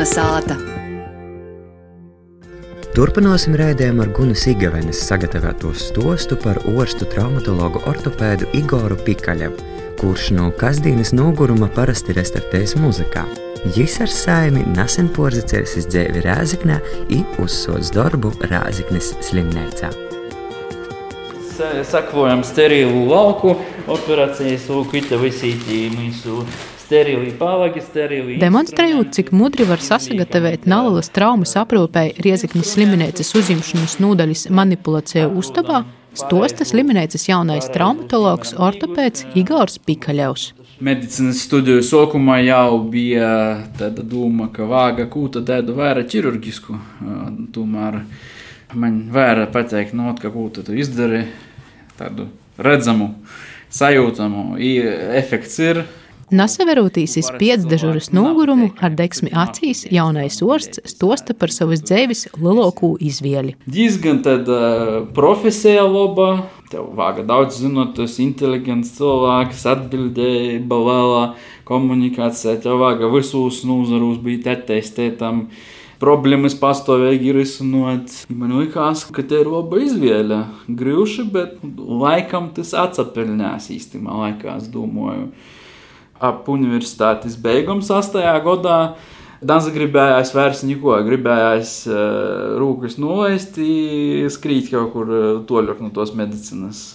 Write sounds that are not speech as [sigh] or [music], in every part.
Melna sāta. Turpināsim raidījumu ar Gunu Sigavenes sagatavoto stostu par orstu traumatologu ortopēdu Igoru Pikaļevu, kurš no kasdienas noguruma parasti restartējas muzikā. Jis ar saimi nesen porzacējis dzīvi Rāziknē un uzsācis darbu Rāziknes slimnīcā. Sakojam sterilu lauku, operācijas lūkita visītī mūsu sterili pāvagi, sterili. Demonstrējot, cik mudri var sasagatavēt nalalas traumas aprūpēji Rieziknis slimnīcas uzņemšanas nodaļas manipulāciju uztabā, stosta slimnīcas jaunais traumatologs ortopēds Igors Pikaļevs. Medicīnas studiju sākumā jau bija tāda doma, ka vāga kūta tādu vairāk ķirurģisku. Tomēr man vairāk pateikt, no, ka kūta tu izdari tādu redzamu, sajūtamu efekts ir. Nasaverūtīsis piecdažuras nogurumu ar deksmi acīs jaunais orsts stosta par savas dzēvis lielāko izvēli. Diezgan tāda profesija laba. Tev vāga daudz zinotas, inteliģents cilvēks, atbildība, lielā komunikācija. Tev vāga visos nozaros bija attīstītam. Problēmas pastāvīgi ir izsnot. Man liekas, ka te ir laba izvēle. Grūši, bet laikam tas atsapelnās īstenībā, laikā es domāju ap universitātes beigām, 8. gadā. Danza gribējās vairs neko, gribējās uh, rūkas nolaist, skrīt kaut kur uh, toļāk no tos medicīnas.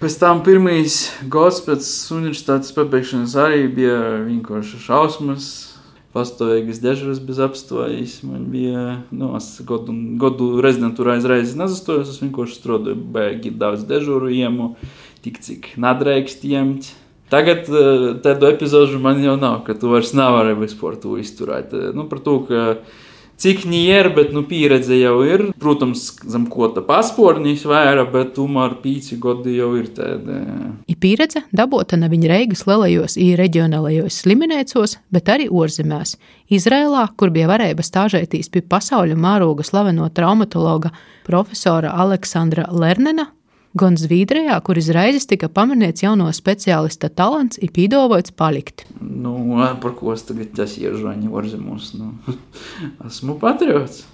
Pēc tam pirmais gads pēc universitātes pabeigšanas arī bija vienkārši šausmas. Pastāvīgas dežuras bez apstājas. Man bija nu, godu, godu rezidentūrā izraizes nezastojos. Es vienkārši strādāju, baigi daudz dežuru iemu, tik cik nadreikst iemt. Tagad tādu epizodu man jau nav, ka tu vairs nevari vispār to izturēt. Nu, par to, ka cik ir, bet nu, pieredze jau ir. Protams, zem ko tā paspornīs vairāk, bet tomēr pīci gadi jau ir tāda. Ir pieredze dabūta ne viņa Reigas lielajos un reģionālajos slimnīcos, bet arī ārzemēs. Izrēlā, kur bija varēja stāžēties pie pasaules mēroga slaveno traumatologa profesora Aleksandra Lernena gan Zviedrijā, kur izraizes tika pamanīts jauno speciālista talants, ir pīdovots palikt. Nu, par ko es tagad iešu ārzemēs? Nu, [laughs] esmu patriots.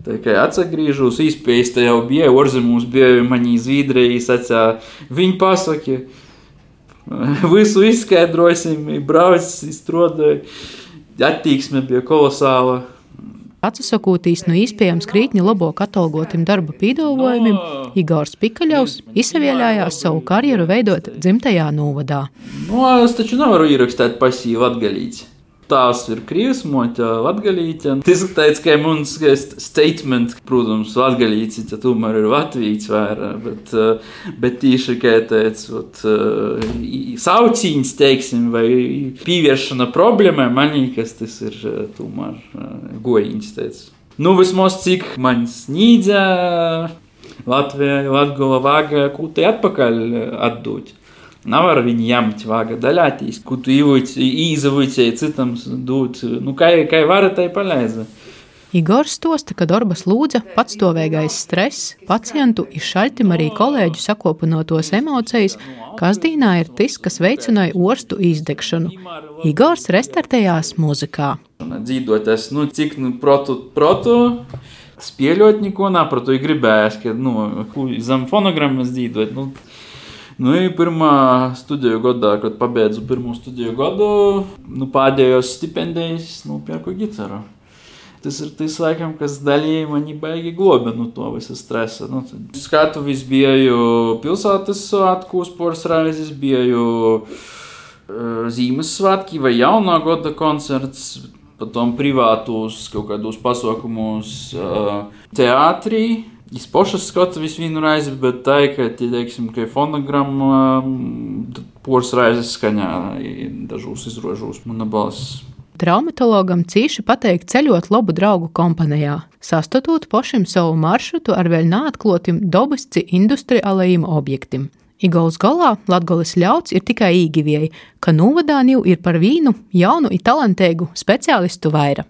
Tā kā atgriežos, izpējas jau bija, ārzemēs bija mani Zviedrijas acā. Viņi pasaka, [laughs] visu izskaidrosim, brauc, izstrādāja. Attieksme bija kolosāla. Atsakotīs no iespējams krītņa labāk atalgotim darba pīdolojumiem, Igors Pikaļovs izsavielājās savu karjeru veidot dzimtajā novadā. Nu, es taču nevaru ierakstīt pasīvu atgalīti tās ir krīvs, moķa latgalīte. Tas ir tāds, ka mums statement, protams, latgalīte, tad tomēr ir latvīts vairāk, bet, eh, bet tīši, kā tāds, ot, eh, saucīņas, teiksim, vai pievēršana problēmai, manī, kas tas ir eh, tomēr gojiņas, tāds. Nu, vismaz cik man snīdza Latvijai, Latgola vāga, ko te atpakaļ atdot. Nav ar viņu ņemt, vāga daļāties, ko tu īzavīcēji citam dot. Nu, kā, kā var, tai palēza. Igors stosta, ka Dorbas lūdza patstāvīgais stress, pacientu izšaļtim arī kolēģu sakopinotos emocijas, kas dīnā ir tas, kas veicināja orstu izdegšanu. Igors restartējās muzikā. Dzīvoties, nu, cik nu, protu, protu, spēļot neko to gribējās, ka, nu, zem fonogrammas dzīvot. Nu, Nu, pirmā studiju gadā, kad pabeidzu pirmo studiju gadu, nu, pēdējos stipendijas nopirku gitaru. Tas ir tas, laikam, kas daļēji mani baigi globina no to visa stresa. Nu, skatu vis biju pilsētas svētkos, reizes biju uh, Ziemassvētki vai jaunā gada koncerts, potom privātos kaut kādos pasaukumos uh, teātrī. Iz pašas skatu vienu reizi, bet tā ka, teiksim, ka fonogramma poras reizes skaņā dažos izrožos mana balss. Traumatologam cīši pateikt ceļot labu draugu kompanijā, sastatūt pašam savu maršrutu ar vēl neatklātiem dabasci industriālajiem objektiem. Igauls galā Latgoles ļauts ir tikai īgivieji, ka novadāni jau ir par vīnu jaunu un talantīgu speciālistu vaira.